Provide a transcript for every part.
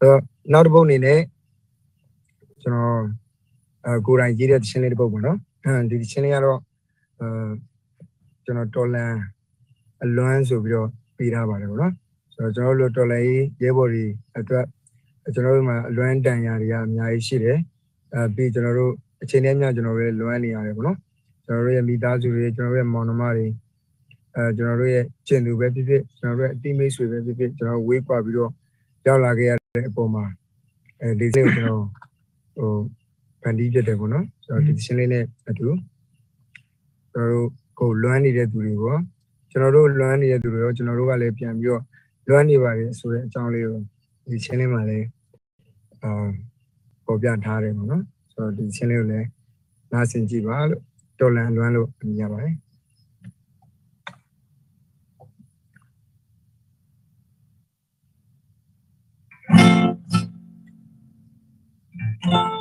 တော့နောက်တစ်ပုတ်အနေနဲ့ကျွန်တော်အဲကိုယ်တိုင်ရေးတဲ့သချင်းလေးတစ်ပုတ်ပေါ့နော်အဲဒီသချင်းလေးကတော့အဲကျွန်တော်တော်လန်အလွမ်းဆိုပြီးတော့ပေးထားပါတယ်ပေါ့နော်ဆိုတော့ကျွန်တော်တို့တော်လန်ရေးရဲဘော်တွေအတွက်ကျွန်တော်တို့မှာအလွမ်းတန်ရာတွေကအများကြီးရှိတယ်အဲပြီးကျွန်တော်တို့အချိန်နဲ့မျှကျွန်တော်တို့လွမ်းနေရတယ်ပေါ့နော်ကျွန်တော်တို့ရဲ့မိသားစုတွေကျွန်တော်တို့ရဲ့မောင်နှမတွေအဲကျွန်တော်တို့ရဲ့ကျင်သူပဲဖြစ်ဖြစ်ကျွန်တော်တို့ရဲ့အတိမိတ်ဆွေပဲဖြစ်ဖြစ်ကျွန်တော်ဝေးကွာပြီးတော့ရောက်လာခဲ့ရ တဲ့အပေါ်မှာအဲဒီစိတ်ကိုကျွန်တော်ဟိုဗန်ဒီဖြစ်တယ်ပေါ့နော်ဆိုတော့ဒီရှင်းလေးနဲ့အတူကျွန်တော်တို့ကိုလွမ်းနေတဲ့သူတွေပေါ့ကျွန်တော်တို့လွမ်းနေတဲ့သူတွေရောကျွန်တော်တို့ကလည်းပြန်ပြီးတော့လွမ်းနေပါတယ်ဆိုတဲ့အကြောင်းလေးကိုဒီရှင်းလေးမှာလည်းအာပေါ်ပြထားတယ်ပေါ့နော်ဆိုတော့ဒီရှင်းလေးကိုလည်းနားဆင်ကြည့်ပါလို့တော်လန်လွမ်းလို့မြင်ရပါတယ် Thank you.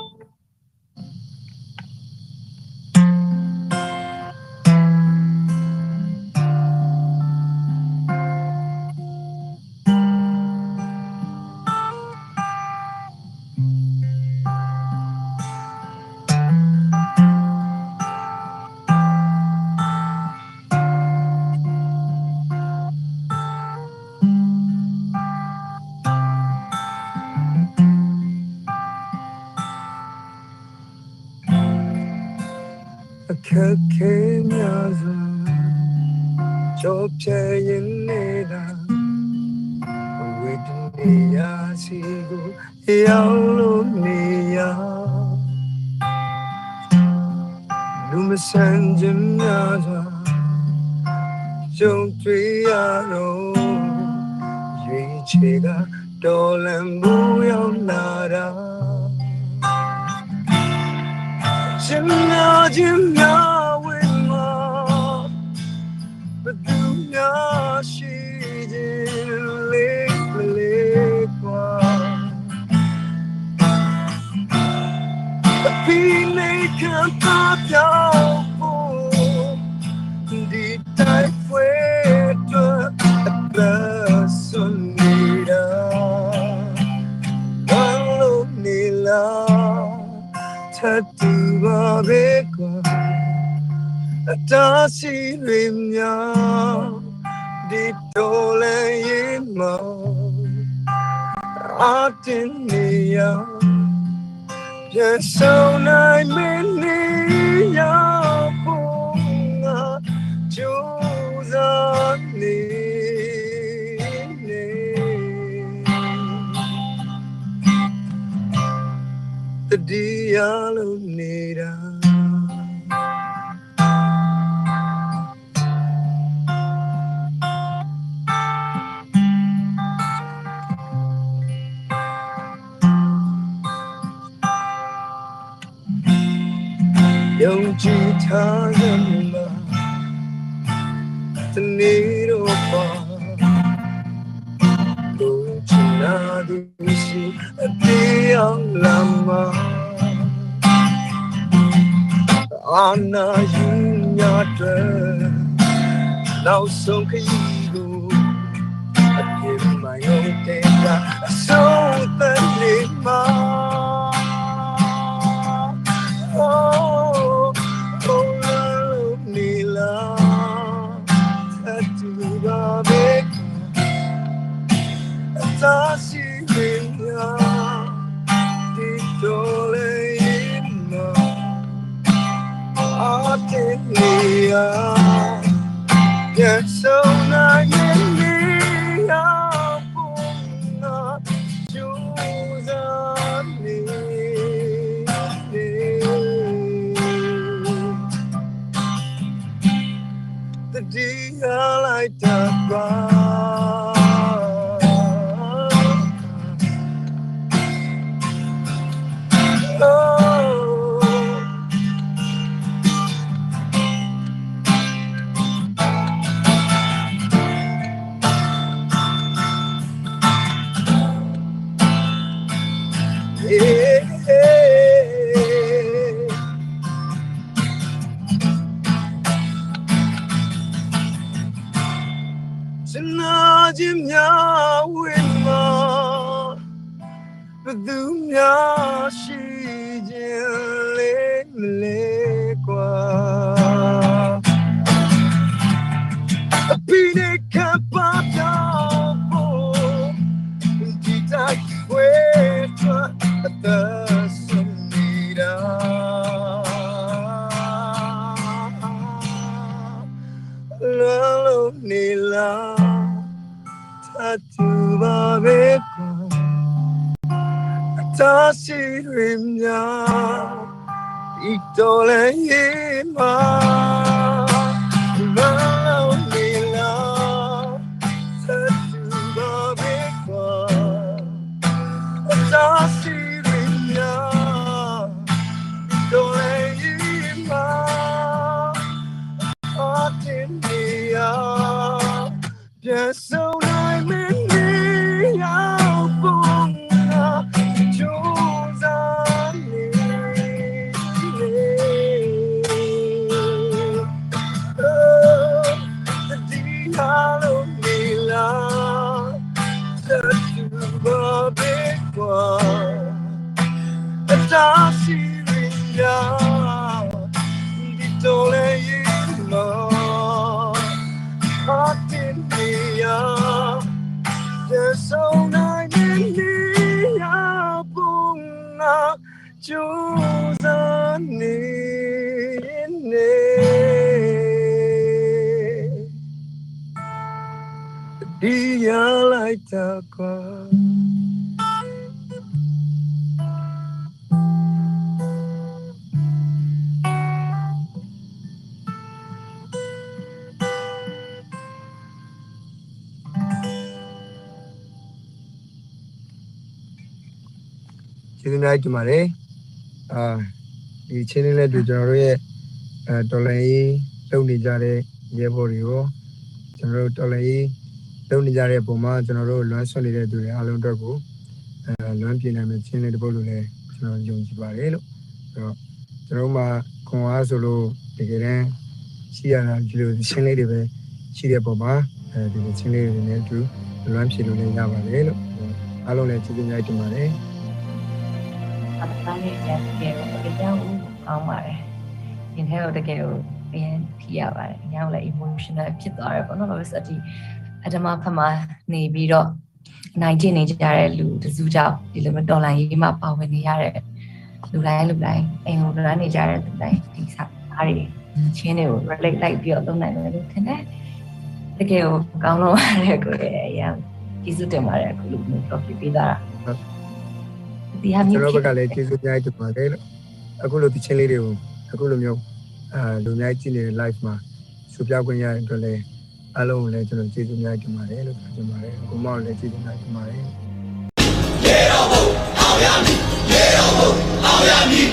အခက်ခဲများစွာကြောပြရင်နေတာဝိတ္တိယာစီကိုရောက်လို့နေရလူမဆန်ခြင်းများစွာကြုံတွေ့ရတော့ရွေးချယ်ကတော်လန်မှုရောက်လာတာ ရှင်များခြင်းများဝင်မှာဘယ်သူများရှိခြင်းလေးမလေးကွာအဖိနေခံပါပြော တားစီတွေများဒီတော်လည်းရင်မအတင်နေရပြန်ဆောင်နိုင်မင်းနေရဖို့ငါကြိုးစားနေနေတတိယလုံးနေတာ ထားရမှာတနေ့တော့ပါကိုချင်နာသူရှိအတေးအောင်လာမှာအာနာယူညာတဲ့နောက်ဆုံးခရီး Yeah, so ထတူပါပဲကွာတာစီရင်းများဒီတော် ဒီဟာလုံးနေလားသက်သူဘာပဲကွာအတားစီရင်းရဒီတော့လေရင်မောအတင်နေရ There's Dia like takwa ကျေးဇူးများတင်ပါတယ်အာဒီချင်းလေးလေးတို့ကျွန်တော်တို့ရဲ့အဲတော်လိုင်းရေးလုပ်နေကြတဲ့ရဲဘော်တွေကိုကျွန်တော်တို့တော်လိုင်းရေး လုပ်နေကြတဲ့ပုံမှာကျွန်တော်တို့လွမ်းဆွနေတဲ့သူတွေအားလုံးအတွက်ကိုအဲလွမ်းပြနိုင်မယ့်ချင်းလေးတစ်ပုဒ်လို့လည်းကျွန်တော်ယုံကြည်ပါတယ်လို့ဆိုတော့ကျွန်တော်တို့မှာခွန်အားဆိုလို့တကယ်တမ်းရှိရတာဒီလိုချင်းလေးတွေပဲရှိတဲ့ပုံမှာအဲဒီချင်းလေးတွေနဲ့အတူလွမ်းပြလို့လည်းရပါတယ်လို့အားလုံးလည်းကျေးဇူးများတင်ပါတယ်အတိုင်းနဲ့ရတကယ်ကိုအကြောင်းကောင်းပါတယ်။ဒီထဲကိုတကယ်ကိုပြန်ဖြီးရပါတယ်။အကြောင်းလည်း emotional ဖြစ်သွားတယ်ပေါ့နော်။ဘာလို့လဲဆိုတော့ဒီ အဓမ္မဖက်မှာနေပြီးတော့နိုင်ကျင့်နေကြတဲ့လူတစုကြောင့်ဒီလိုမျိုးတော်လိုင်းရေးမှာပါဝင်နေရတဲ့လူတိုင်းလူတိုင်းအိမ်ကိုလမ်းနေကြတဲ့လူတိုင်းဒီစားအားတွေချင်းတွေကို relate လိုက်ပြီးတော့သုံးနိုင်တယ်လို့ထင်တယ်။တကယ်ကိုကောင်းတော့ပါတယ်ကိုယ်ရဲ့အရာကျေးဇူးတင်ပါတယ်အခုလိုမျိုး topic ပေးတာ။ဒီဟာကျွန်မျိုးတော်ဘက်ကလည်းကျေးဇူးများတင်ပါတယ်လို့အခုလိုဒီချင်းလေးတွေကိုအခုလိုမျိုးအာလူများကြည့်နေတဲ့ live မှာစူပြခွင့်ရတဲ့အတွက်လည်း အားလုံးကိုလည်းကျွန်တော်ကျေးဇူးများတင်ပါတယ်လို့ပြောချင်ပါတယ်အခုမှလည်းကျေးဇူးများတင်ပါတယ်ရေတော်ဘုံအောင်ရမည်ရေတော်ဘုံအောင်ရမည်